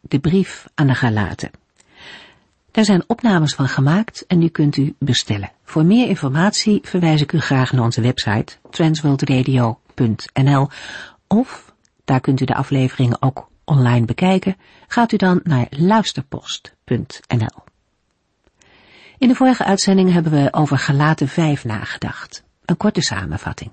de brief aan de Galaten. Daar zijn opnames van gemaakt en die kunt u bestellen. Voor meer informatie verwijs ik u graag naar onze website transworldradio.nl of, daar kunt u de afleveringen ook online bekijken, gaat u dan naar luisterpost.nl. In de vorige uitzending hebben we over Galaten 5 nagedacht. Een korte samenvatting.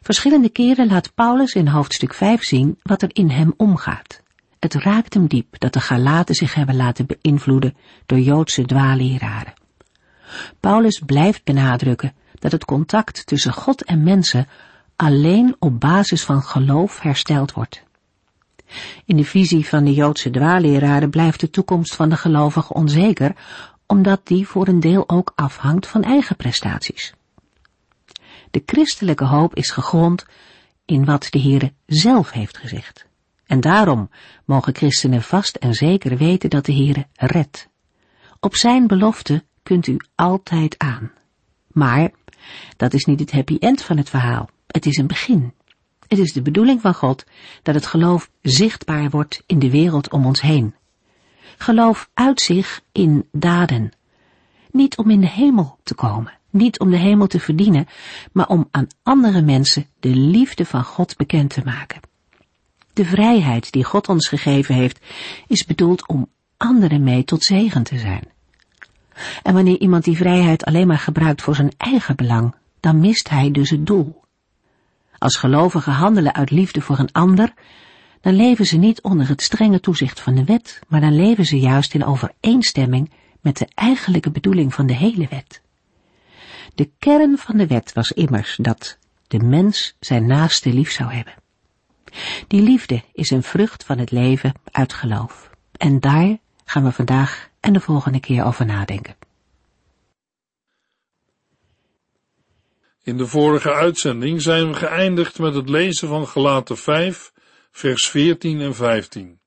Verschillende keren laat Paulus in hoofdstuk 5 zien wat er in hem omgaat. Het raakt hem diep dat de Galaten zich hebben laten beïnvloeden door Joodse dwaaleraren. Paulus blijft benadrukken dat het contact tussen God en mensen alleen op basis van geloof hersteld wordt. In de visie van de Joodse dwaaleraren blijft de toekomst van de gelovige onzeker, omdat die voor een deel ook afhangt van eigen prestaties. De christelijke hoop is gegrond in wat de Heere zelf heeft gezegd. En daarom mogen christenen vast en zeker weten dat de Heere redt. Op zijn belofte kunt u altijd aan. Maar dat is niet het happy end van het verhaal. Het is een begin. Het is de bedoeling van God dat het geloof zichtbaar wordt in de wereld om ons heen. Geloof uit zich in daden. Niet om in de hemel te komen, niet om de hemel te verdienen, maar om aan andere mensen de liefde van God bekend te maken. De vrijheid die God ons gegeven heeft, is bedoeld om anderen mee tot zegen te zijn. En wanneer iemand die vrijheid alleen maar gebruikt voor zijn eigen belang, dan mist hij dus het doel. Als gelovigen handelen uit liefde voor een ander, dan leven ze niet onder het strenge toezicht van de wet, maar dan leven ze juist in overeenstemming met de eigenlijke bedoeling van de hele wet. De kern van de wet was immers dat de mens zijn naaste lief zou hebben. Die liefde is een vrucht van het leven uit geloof. En daar gaan we vandaag en de volgende keer over nadenken. In de vorige uitzending zijn we geëindigd met het lezen van Gelaten 5, vers 14 en 15.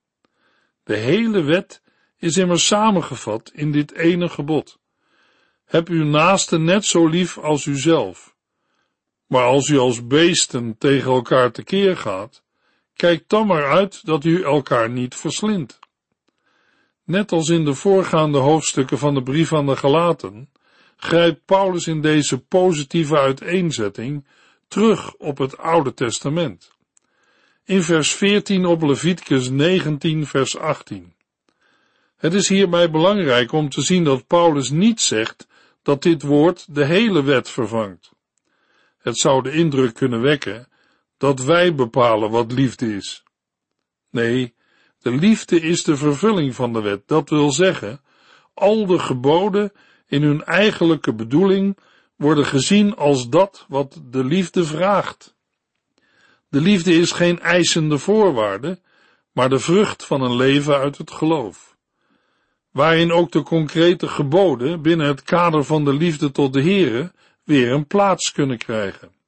De hele wet is immers samengevat in dit ene gebod. Heb uw naaste net zo lief als uzelf. Maar als u als beesten tegen elkaar tekeer gaat, kijk dan maar uit dat u elkaar niet verslindt. Net als in de voorgaande hoofdstukken van de brief aan de Galaten, grijpt Paulus in deze positieve uiteenzetting terug op het Oude Testament. In vers 14 op Leviticus 19 vers 18. Het is hierbij belangrijk om te zien dat Paulus niet zegt dat dit woord de hele wet vervangt. Het zou de indruk kunnen wekken dat wij bepalen wat liefde is. Nee, de liefde is de vervulling van de wet. Dat wil zeggen, al de geboden in hun eigenlijke bedoeling worden gezien als dat wat de liefde vraagt. De liefde is geen eisende voorwaarde, maar de vrucht van een leven uit het geloof. Waarin ook de concrete geboden binnen het kader van de liefde tot de Here weer een plaats kunnen krijgen.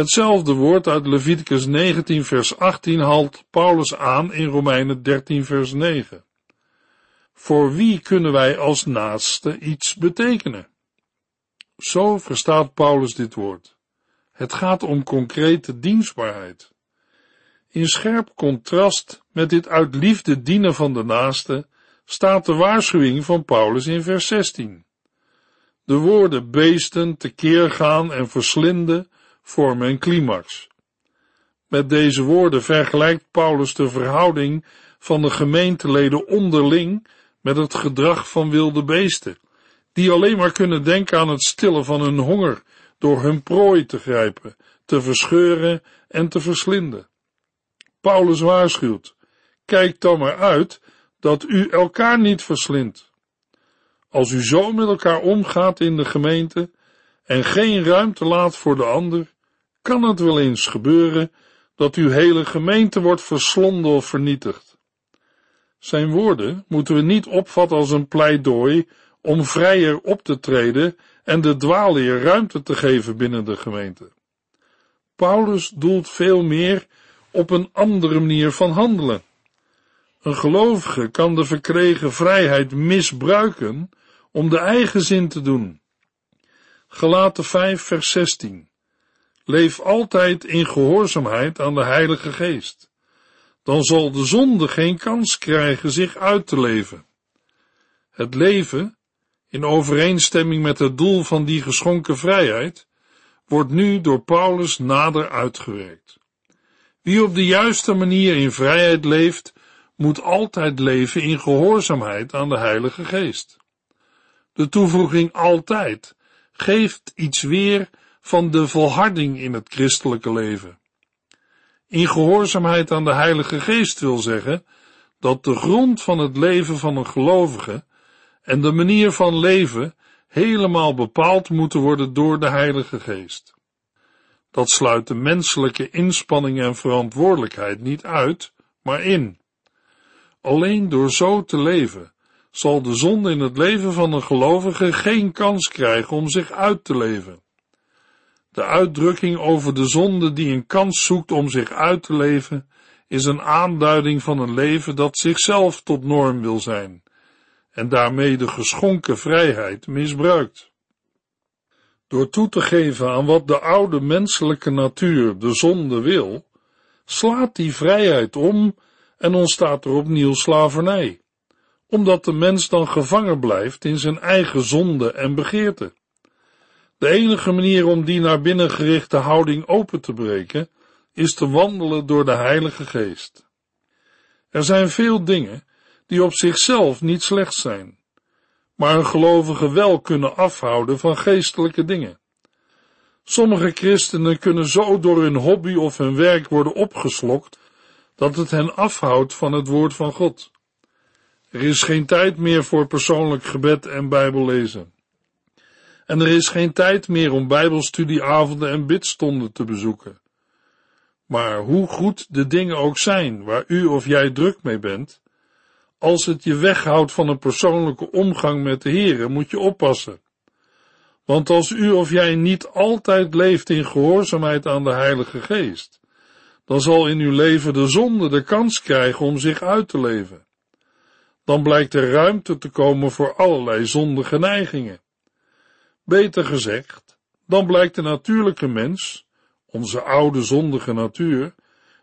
Hetzelfde woord uit Leviticus 19 vers 18 haalt Paulus aan in Romeinen 13 vers 9. Voor wie kunnen wij als naaste iets betekenen? Zo verstaat Paulus dit woord. Het gaat om concrete dienstbaarheid. In scherp contrast met dit uit liefde dienen van de naaste staat de waarschuwing van Paulus in vers 16. De woorden beesten, tekeer gaan en verslinden vormen een climax. Met deze woorden vergelijkt Paulus de verhouding van de gemeenteleden onderling met het gedrag van wilde beesten, die alleen maar kunnen denken aan het stillen van hun honger door hun prooi te grijpen, te verscheuren en te verslinden. Paulus waarschuwt, kijk dan maar uit dat u elkaar niet verslindt. Als u zo met elkaar omgaat in de gemeente en geen ruimte laat voor de ander, kan het wel eens gebeuren dat uw hele gemeente wordt verslonden of vernietigd. Zijn woorden moeten we niet opvatten als een pleidooi om vrijer op te treden en de dwaalleer ruimte te geven binnen de gemeente. Paulus doelt veel meer op een andere manier van handelen. Een gelovige kan de verkregen vrijheid misbruiken om de eigen zin te doen. Gelaten 5 vers 16 Leef altijd in gehoorzaamheid aan de Heilige Geest. Dan zal de zonde geen kans krijgen zich uit te leven. Het leven, in overeenstemming met het doel van die geschonken vrijheid, wordt nu door Paulus nader uitgewerkt. Wie op de juiste manier in vrijheid leeft, moet altijd leven in gehoorzaamheid aan de Heilige Geest. De toevoeging altijd geeft iets weer van de volharding in het christelijke leven. In gehoorzaamheid aan de Heilige Geest wil zeggen dat de grond van het leven van een gelovige en de manier van leven helemaal bepaald moeten worden door de Heilige Geest. Dat sluit de menselijke inspanning en verantwoordelijkheid niet uit, maar in. Alleen door zo te leven zal de zonde in het leven van een gelovige geen kans krijgen om zich uit te leven. De uitdrukking over de zonde die een kans zoekt om zich uit te leven, is een aanduiding van een leven dat zichzelf tot norm wil zijn en daarmee de geschonken vrijheid misbruikt. Door toe te geven aan wat de oude menselijke natuur, de zonde, wil, slaat die vrijheid om en ontstaat er opnieuw slavernij, omdat de mens dan gevangen blijft in zijn eigen zonde en begeerte. De enige manier om die naar binnen gerichte houding open te breken, is te wandelen door de Heilige Geest. Er zijn veel dingen die op zichzelf niet slecht zijn, maar een gelovige wel kunnen afhouden van geestelijke dingen. Sommige christenen kunnen zo door hun hobby of hun werk worden opgeslokt, dat het hen afhoudt van het woord van God. Er is geen tijd meer voor persoonlijk gebed en bijbellezen. En er is geen tijd meer om bijbelstudieavonden en bidstonden te bezoeken. Maar hoe goed de dingen ook zijn waar u of jij druk mee bent, als het je weghoudt van een persoonlijke omgang met de Heere, moet je oppassen. Want als u of jij niet altijd leeft in gehoorzaamheid aan de Heilige Geest, dan zal in uw leven de zonde de kans krijgen om zich uit te leven. Dan blijkt er ruimte te komen voor allerlei zondige neigingen. Beter gezegd, dan blijkt de natuurlijke mens, onze oude zondige natuur,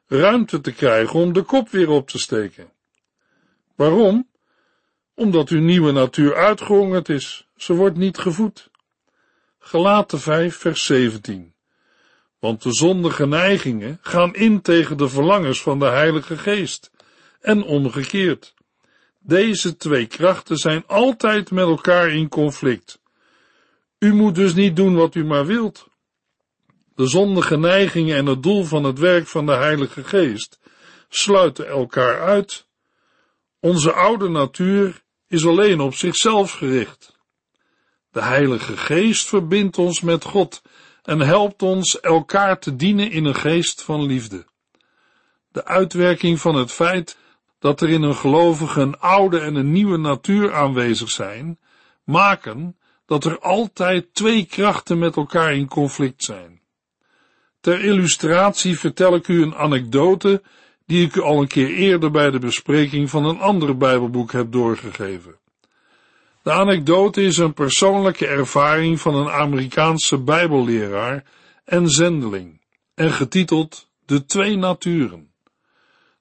ruimte te krijgen om de kop weer op te steken. Waarom? Omdat uw nieuwe natuur uitgehongerd is, ze wordt niet gevoed. Gelaten 5 vers 17 Want de zondige neigingen gaan in tegen de verlangens van de Heilige Geest, en omgekeerd. Deze twee krachten zijn altijd met elkaar in conflict. U moet dus niet doen wat u maar wilt. De zondige neigingen en het doel van het werk van de Heilige Geest sluiten elkaar uit. Onze oude natuur is alleen op zichzelf gericht. De Heilige Geest verbindt ons met God en helpt ons elkaar te dienen in een geest van liefde. De uitwerking van het feit dat er in een gelovige een oude en een nieuwe natuur aanwezig zijn, maken dat er altijd twee krachten met elkaar in conflict zijn. Ter illustratie vertel ik u een anekdote die ik u al een keer eerder bij de bespreking van een ander Bijbelboek heb doorgegeven. De anekdote is een persoonlijke ervaring van een Amerikaanse Bijbelleraar en zendeling en getiteld De Twee Naturen.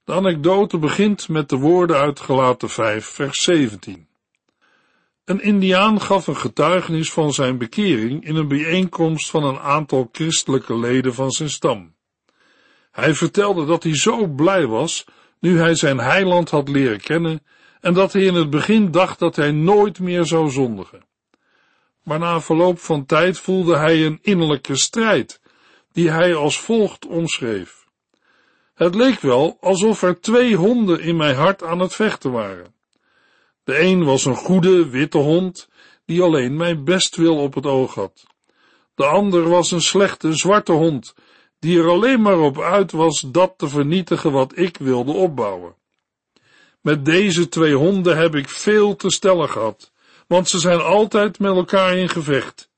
De anekdote begint met de woorden uit Gelaten 5 vers 17. Een indiaan gaf een getuigenis van zijn bekering in een bijeenkomst van een aantal christelijke leden van zijn stam. Hij vertelde dat hij zo blij was nu hij zijn heiland had leren kennen en dat hij in het begin dacht dat hij nooit meer zou zondigen. Maar na verloop van tijd voelde hij een innerlijke strijd, die hij als volgt omschreef. Het leek wel alsof er twee honden in mijn hart aan het vechten waren. De een was een goede, witte hond, die alleen mijn bestwil op het oog had. De ander was een slechte, zwarte hond, die er alleen maar op uit was dat te vernietigen wat ik wilde opbouwen. Met deze twee honden heb ik veel te stellen gehad, want ze zijn altijd met elkaar in gevecht.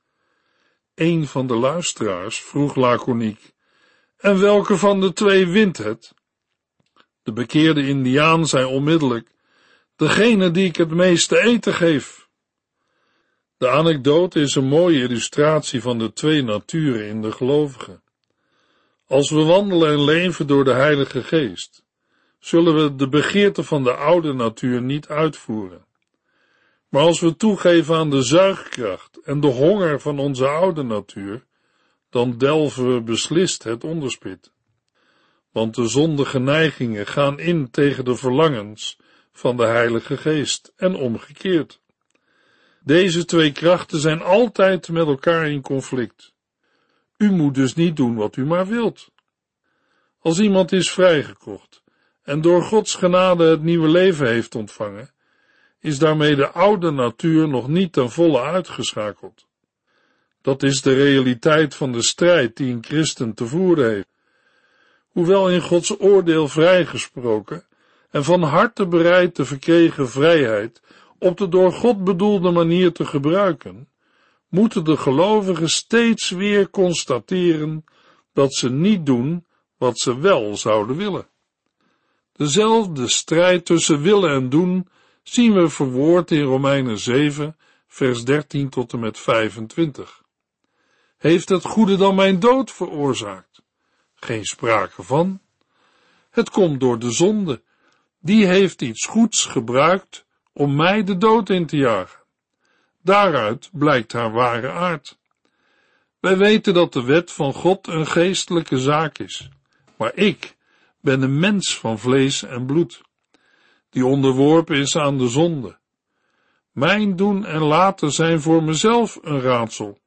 Een van de luisteraars vroeg laconiek, en welke van de twee wint het? De bekeerde indiaan zei onmiddellijk, degene die ik het meeste eten geef. De anekdote is een mooie illustratie van de twee naturen in de gelovigen. Als we wandelen en leven door de Heilige Geest, zullen we de begeerte van de oude natuur niet uitvoeren. Maar als we toegeven aan de zuigkracht en de honger van onze oude natuur, dan delven we beslist het onderspit. Want de zondige neigingen gaan in tegen de verlangens van de Heilige Geest en omgekeerd. Deze twee krachten zijn altijd met elkaar in conflict. U moet dus niet doen wat u maar wilt. Als iemand is vrijgekocht en door Gods genade het nieuwe leven heeft ontvangen, is daarmee de oude natuur nog niet ten volle uitgeschakeld. Dat is de realiteit van de strijd die een christen te voeren heeft. Hoewel in Gods oordeel vrijgesproken en van harte bereid de verkregen vrijheid op de door God bedoelde manier te gebruiken, moeten de gelovigen steeds weer constateren dat ze niet doen wat ze wel zouden willen. Dezelfde strijd tussen willen en doen zien we verwoord in Romeinen 7, vers 13 tot en met 25. Heeft het goede dan mijn dood veroorzaakt? Geen sprake van. Het komt door de zonde. Die heeft iets goeds gebruikt om mij de dood in te jagen. Daaruit blijkt haar ware aard. Wij weten dat de wet van God een geestelijke zaak is, maar ik ben een mens van vlees en bloed, die onderworpen is aan de zonde. Mijn doen en laten zijn voor mezelf een raadsel,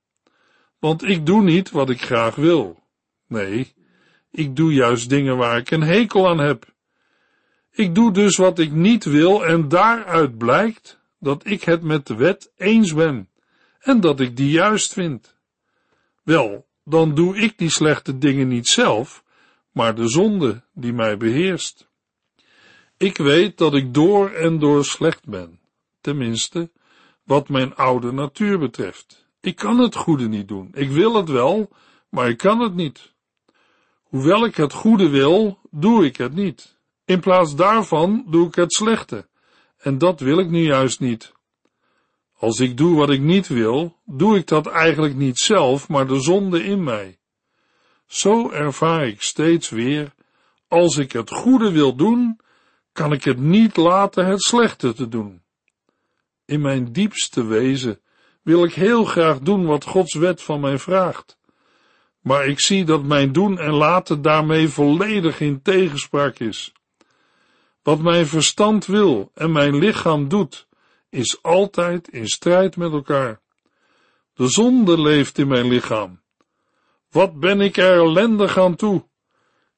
want ik doe niet wat ik graag wil. Nee, ik doe juist dingen waar ik een hekel aan heb. Ik doe dus wat ik niet wil en daaruit blijkt dat ik het met de wet eens ben en dat ik die juist vind. Wel, dan doe ik die slechte dingen niet zelf, maar de zonde die mij beheerst. Ik weet dat ik door en door slecht ben, tenminste, wat mijn oude natuur betreft. Ik kan het goede niet doen. Ik wil het wel, maar ik kan het niet. Hoewel ik het goede wil, doe ik het niet. In plaats daarvan doe ik het slechte. En dat wil ik nu juist niet. Als ik doe wat ik niet wil, doe ik dat eigenlijk niet zelf, maar de zonde in mij. Zo ervaar ik steeds weer, als ik het goede wil doen, kan ik het niet laten het slechte te doen. In mijn diepste wezen wil ik heel graag doen wat Gods wet van mij vraagt. Maar ik zie dat mijn doen en laten daarmee volledig in tegenspraak is. Wat mijn verstand wil en mijn lichaam doet, is altijd in strijd met elkaar. De zonde leeft in mijn lichaam. Wat ben ik er ellendig aan toe?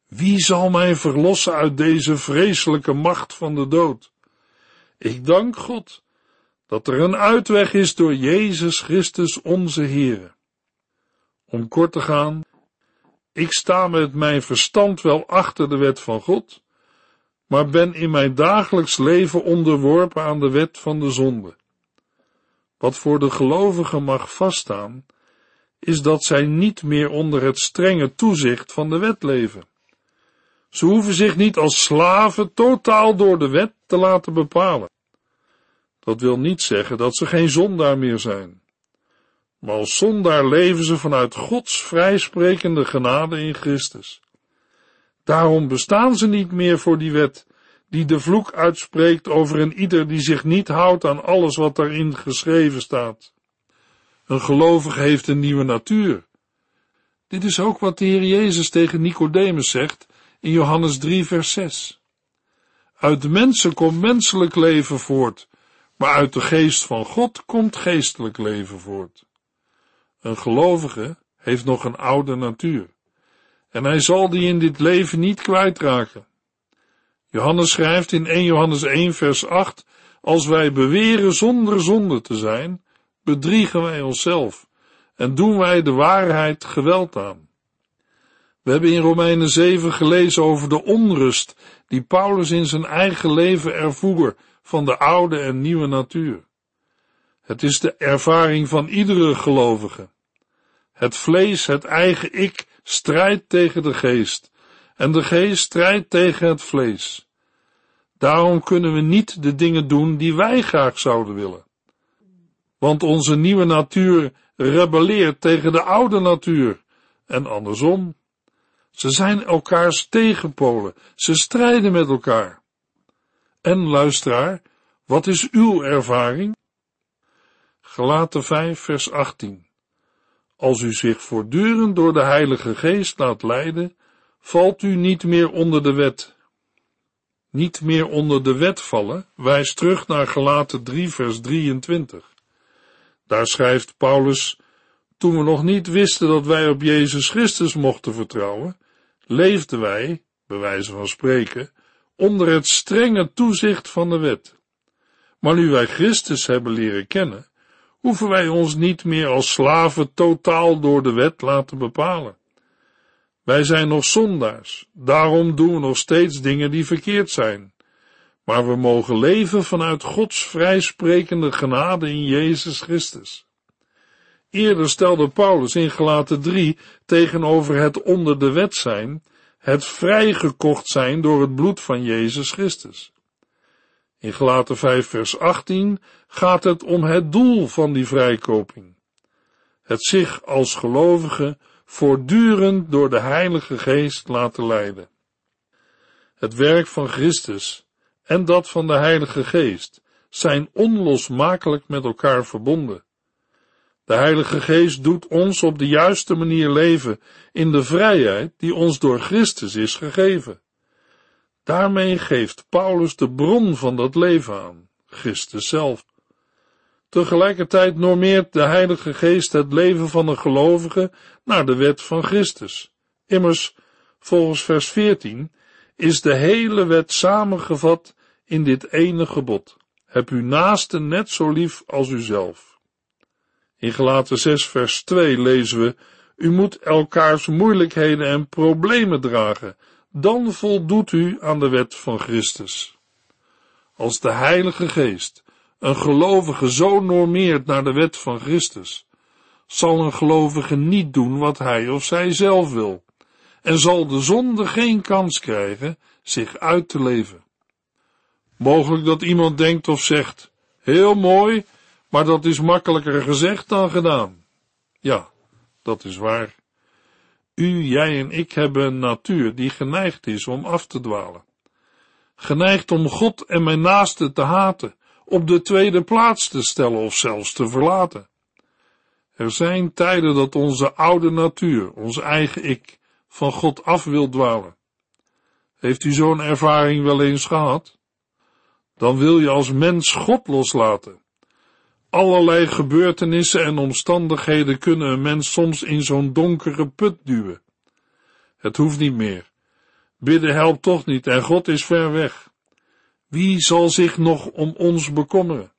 Wie zal mij verlossen uit deze vreselijke macht van de dood? Ik dank God dat er een uitweg is door Jezus Christus onze Heere. Om kort te gaan, ik sta met mijn verstand wel achter de wet van God, maar ben in mijn dagelijks leven onderworpen aan de wet van de zonde. Wat voor de gelovigen mag vaststaan, is dat zij niet meer onder het strenge toezicht van de wet leven. Ze hoeven zich niet als slaven totaal door de wet te laten bepalen. Dat wil niet zeggen dat ze geen zondaar meer zijn. Maar als zondaar leven ze vanuit Gods vrijsprekende genade in Christus. Daarom bestaan ze niet meer voor die wet, die de vloek uitspreekt over een ieder die zich niet houdt aan alles wat daarin geschreven staat. Een gelovige heeft een nieuwe natuur. Dit is ook wat de Heer Jezus tegen Nicodemus zegt in Johannes 3 vers 6. Uit de mensen komt menselijk leven voort, maar uit de geest van God komt geestelijk leven voort. Een gelovige heeft nog een oude natuur en hij zal die in dit leven niet kwijtraken. Johannes schrijft in 1 Johannes 1 vers 8, als wij beweren zonder zonde te zijn, bedriegen wij onszelf en doen wij de waarheid geweld aan. We hebben in Romeinen 7 gelezen over de onrust die Paulus in zijn eigen leven ervoer van de oude en nieuwe natuur. Het is de ervaring van iedere gelovige. Het vlees, het eigen ik, strijdt tegen de geest en de geest strijdt tegen het vlees. Daarom kunnen we niet de dingen doen die wij graag zouden willen. Want onze nieuwe natuur rebelleert tegen de oude natuur en andersom. Ze zijn elkaars tegenpolen, ze strijden met elkaar. En luisteraar, wat is uw ervaring? Gelaten 5 vers 18 Als u zich voortdurend door de Heilige Geest laat leiden, valt u niet meer onder de wet. Niet meer onder de wet vallen wijst terug naar Gelaten 3 vers 23. Daar schrijft Paulus, toen we nog niet wisten dat wij op Jezus Christus mochten vertrouwen, leefden wij, bij wijze van spreken, onder het strenge toezicht van de wet. Maar nu wij Christus hebben leren kennen, hoeven wij ons niet meer als slaven totaal door de wet laten bepalen. Wij zijn nog zondaars, daarom doen we nog steeds dingen die verkeerd zijn. Maar we mogen leven vanuit Gods vrijsprekende genade in Jezus Christus. Eerder stelde Paulus in Gelaten 3 tegenover het onder de wet zijn, het vrijgekocht zijn door het bloed van Jezus Christus. In Gelaten 5 vers 18 gaat het om het doel van die vrijkoping. Het zich als gelovige voortdurend door de Heilige Geest laten leiden. Het werk van Christus en dat van de Heilige Geest zijn onlosmakelijk met elkaar verbonden. De Heilige Geest doet ons op de juiste manier leven in de vrijheid die ons door Christus is gegeven. Daarmee geeft Paulus de bron van dat leven aan, Christus zelf. Tegelijkertijd normeert de Heilige Geest het leven van een gelovige naar de wet van Christus. Immers, volgens vers 14, is de hele wet samengevat in dit ene gebod. Heb uw naaste net zo lief als uzelf. In Gelaten 6 vers 2 lezen we, u moet elkaars moeilijkheden en problemen dragen, dan voldoet u aan de wet van Christus. Als de Heilige Geest een gelovige zo normeert naar de wet van Christus, zal een gelovige niet doen wat hij of zij zelf wil, en zal de zonde geen kans krijgen zich uit te leven. Mogelijk dat iemand denkt of zegt, heel mooi, maar dat is makkelijker gezegd dan gedaan. Ja, dat is waar. U, jij en ik hebben een natuur die geneigd is om af te dwalen. Geneigd om God en mijn naaste te haten, op de tweede plaats te stellen of zelfs te verlaten. Er zijn tijden dat onze oude natuur, ons eigen ik, van God af wil dwalen. Heeft u zo'n ervaring wel eens gehad? Dan wil je als mens God loslaten. Allerlei gebeurtenissen en omstandigheden kunnen een mens soms in zo'n donkere put duwen. Het hoeft niet meer. Bidden helpt toch niet en God is ver weg. Wie zal zich nog om ons bekommeren?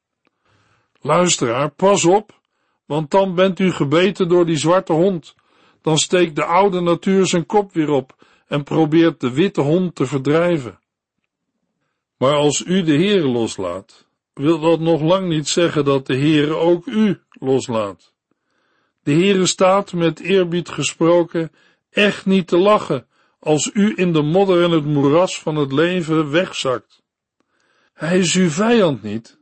Luisteraar, pas op, want dan bent u gebeten door die zwarte hond. Dan steekt de oude natuur zijn kop weer op en probeert de witte hond te verdrijven. Maar als u de Heer loslaat, wil dat nog lang niet zeggen dat de Heere ook u loslaat. De Heere staat, met eerbied gesproken, echt niet te lachen als u in de modder en het moeras van het leven wegzakt. Hij is uw vijand niet.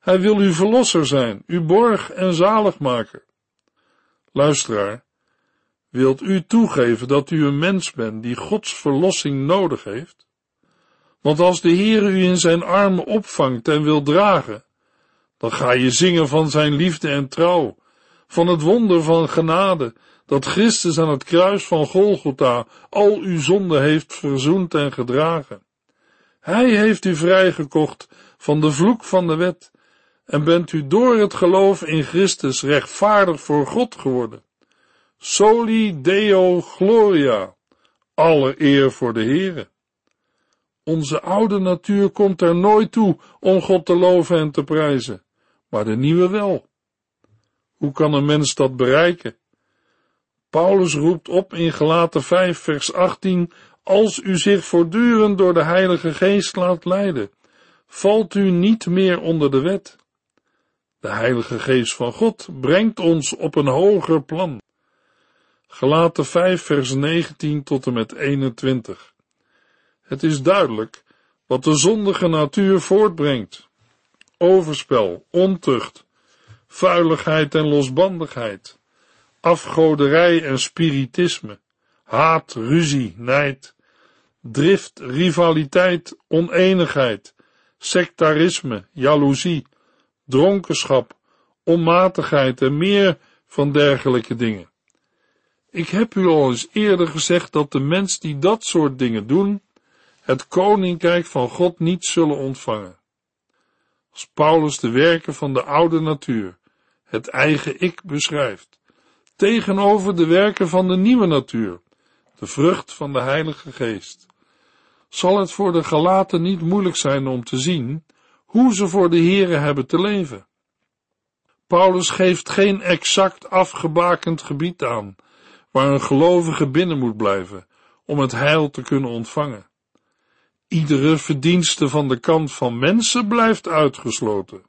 Hij wil uw verlosser zijn, uw borg en zaligmaker. Luisteraar, wilt u toegeven dat u een mens bent die Gods verlossing nodig heeft? Want als de Heer u in zijn armen opvangt en wil dragen, dan ga je zingen van zijn liefde en trouw, van het wonder van genade, dat Christus aan het kruis van Golgotha al uw zonde heeft verzoend en gedragen. Hij heeft u vrijgekocht van de vloek van de wet en bent u door het geloof in Christus rechtvaardig voor God geworden. Soli Deo Gloria, alle eer voor de Heere. Onze oude natuur komt er nooit toe om God te loven en te prijzen, maar de nieuwe wel. Hoe kan een mens dat bereiken? Paulus roept op in Gelaten 5 vers 18, als u zich voortdurend door de Heilige Geest laat leiden, valt u niet meer onder de wet. De Heilige Geest van God brengt ons op een hoger plan. Gelaten 5 vers 19 tot en met 21. Het is duidelijk wat de zondige natuur voortbrengt. Overspel, ontucht, vuiligheid en losbandigheid, afgoderij en spiritisme, haat, ruzie, nijd, drift, rivaliteit, oneenigheid, sectarisme, jaloezie, dronkenschap, onmatigheid en meer van dergelijke dingen. Ik heb u al eens eerder gezegd dat de mens die dat soort dingen doen, het koninkrijk van God niet zullen ontvangen. Als Paulus de werken van de oude natuur, het eigen ik beschrijft, tegenover de werken van de nieuwe natuur, de vrucht van de Heilige Geest, zal het voor de gelaten niet moeilijk zijn om te zien hoe ze voor de Here hebben te leven. Paulus geeft geen exact afgebakend gebied aan, waar een gelovige binnen moet blijven, om het heil te kunnen ontvangen. Iedere verdienste van de kant van mensen blijft uitgesloten.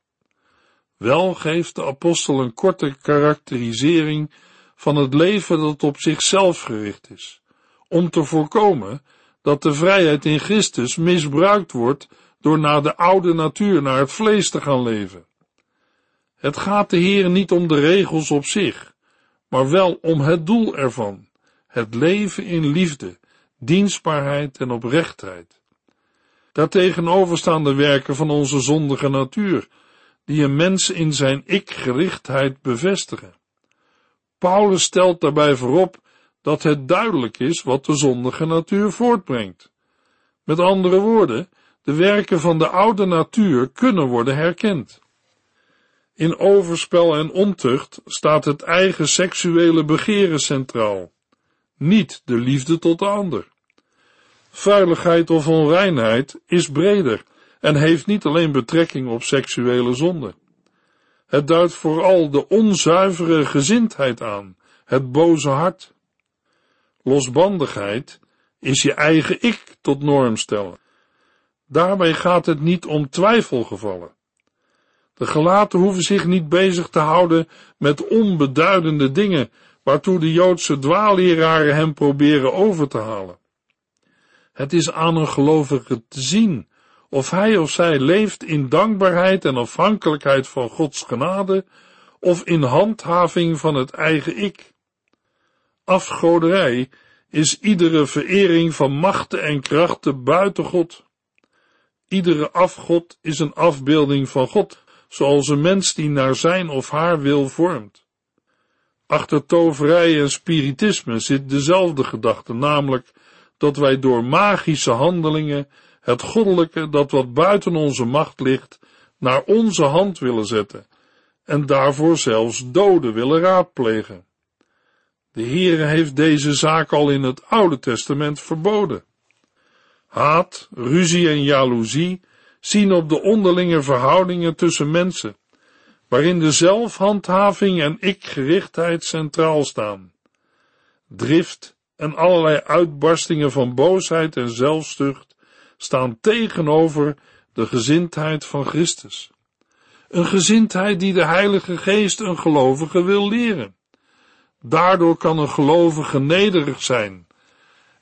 Wel geeft de apostel een korte karakterisering van het leven dat op zichzelf gericht is, om te voorkomen dat de vrijheid in Christus misbruikt wordt door naar de oude natuur, naar het vlees te gaan leven. Het gaat de Heer niet om de regels op zich, maar wel om het doel ervan, het leven in liefde, dienstbaarheid en oprechtheid. Daartegenover staan de werken van onze zondige natuur, die een mens in zijn ik-gerichtheid bevestigen. Paulus stelt daarbij voorop dat het duidelijk is wat de zondige natuur voortbrengt. Met andere woorden, de werken van de oude natuur kunnen worden herkend. In overspel en ontucht staat het eigen seksuele begeren centraal, niet de liefde tot de ander. Vuiligheid of onreinheid is breder en heeft niet alleen betrekking op seksuele zonde. Het duidt vooral de onzuivere gezindheid aan, het boze hart. Losbandigheid is je eigen ik tot norm stellen. Daarbij gaat het niet om twijfelgevallen. De gelaten hoeven zich niet bezig te houden met onbeduidende dingen waartoe de Joodse dwaalleraren hem proberen over te halen. Het is aan een gelovige te zien of hij of zij leeft in dankbaarheid en afhankelijkheid van Gods genade of in handhaving van het eigen ik. Afgoderij is iedere verering van machten en krachten buiten God. Iedere afgod is een afbeelding van God, zoals een mens die naar zijn of haar wil vormt. Achter toverij en spiritisme zit dezelfde gedachte, namelijk dat wij door magische handelingen het goddelijke dat wat buiten onze macht ligt, naar onze hand willen zetten en daarvoor zelfs doden willen raadplegen. De Heere heeft deze zaak al in het Oude Testament verboden. Haat, ruzie en jaloezie zien op de onderlinge verhoudingen tussen mensen, waarin de zelfhandhaving en ikgerichtheid centraal staan. Drift en allerlei uitbarstingen van boosheid en zelfstucht staan tegenover de gezindheid van Christus. Een gezindheid die de Heilige Geest een gelovige wil leren. Daardoor kan een gelovige nederig zijn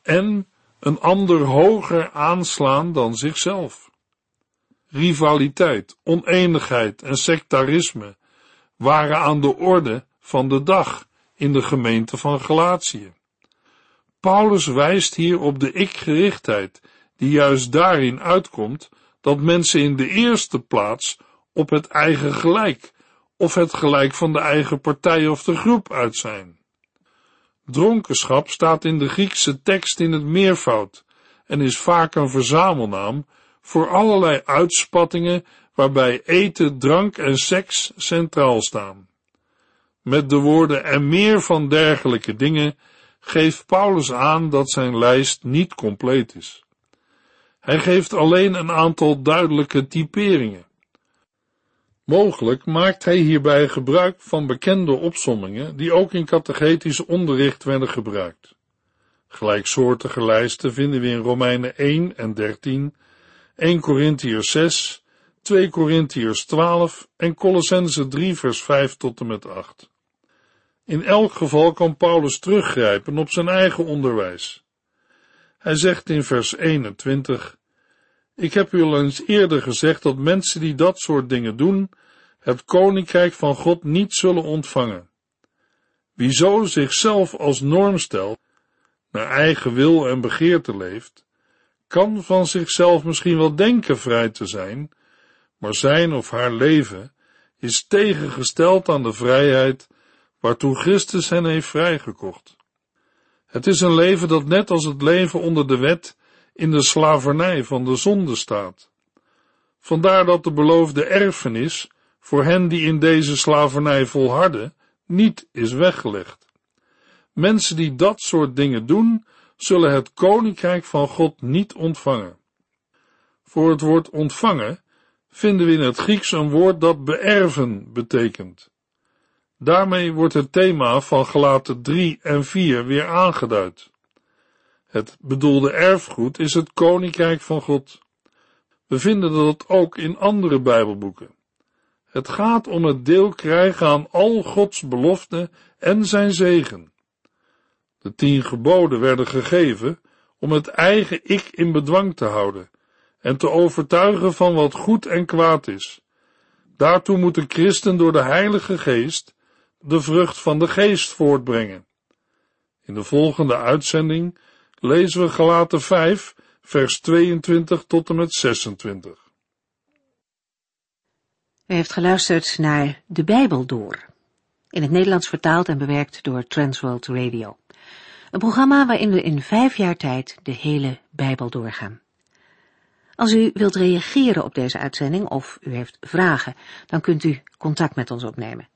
en een ander hoger aanslaan dan zichzelf. Rivaliteit, oneenigheid en sectarisme waren aan de orde van de dag in de gemeente van Galatië. Paulus wijst hier op de ik-gerichtheid, die juist daarin uitkomt dat mensen in de eerste plaats op het eigen gelijk of het gelijk van de eigen partij of de groep uit zijn. Dronkenschap staat in de Griekse tekst in het meervoud en is vaak een verzamelnaam voor allerlei uitspattingen waarbij eten, drank en seks centraal staan. Met de woorden en meer van dergelijke dingen geeft Paulus aan dat zijn lijst niet compleet is. Hij geeft alleen een aantal duidelijke typeringen. Mogelijk maakt hij hierbij gebruik van bekende opsommingen die ook in catechetisch onderricht werden gebruikt. Gelijksoortige lijsten vinden we in Romeinen 1 en 13, 1 Corinthiërs 6, 2 Corinthiërs 12 en Colossense 3 vers 5 tot en met 8. In elk geval kan Paulus teruggrijpen op zijn eigen onderwijs. Hij zegt in vers 21, Ik heb u al eens eerder gezegd dat mensen die dat soort dingen doen, het koninkrijk van God niet zullen ontvangen. Wie zo zichzelf als norm stelt, naar eigen wil en begeerte leeft, kan van zichzelf misschien wel denken vrij te zijn, maar zijn of haar leven is tegengesteld aan de vrijheid waartoe Christus hen heeft vrijgekocht. Het is een leven dat net als het leven onder de wet in de slavernij van de zonde staat. Vandaar dat de beloofde erfenis voor hen die in deze slavernij volharden niet is weggelegd. Mensen die dat soort dingen doen, zullen het koninkrijk van God niet ontvangen. Voor het woord ontvangen vinden we in het Grieks een woord dat beërven betekent. Daarmee wordt het thema van gelaten 3 en 4 weer aangeduid. Het bedoelde erfgoed is het koninkrijk van God. We vinden dat ook in andere Bijbelboeken. Het gaat om het deel krijgen aan al Gods beloften en zijn zegen. De tien geboden werden gegeven om het eigen ik in bedwang te houden en te overtuigen van wat goed en kwaad is. Daartoe moet christen door de Heilige Geest de vrucht van de geest voortbrengen. In de volgende uitzending lezen we Galaten 5, vers 22 tot en met 26. U heeft geluisterd naar De Bijbel Door, in het Nederlands vertaald en bewerkt door Transworld Radio. Een programma waarin we in vijf jaar tijd de hele Bijbel doorgaan. Als u wilt reageren op deze uitzending of u heeft vragen, dan kunt u contact met ons opnemen.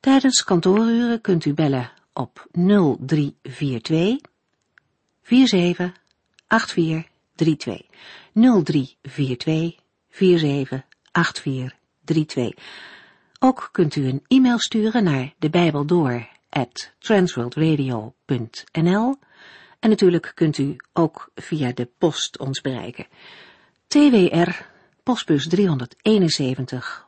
Tijdens kantooruren kunt u bellen op 0342 47 8432. 0342 47 8432. Ook kunt u een e-mail sturen naar de at transworldradio.nl en natuurlijk kunt u ook via de post ons bereiken. TWR, postbus 371,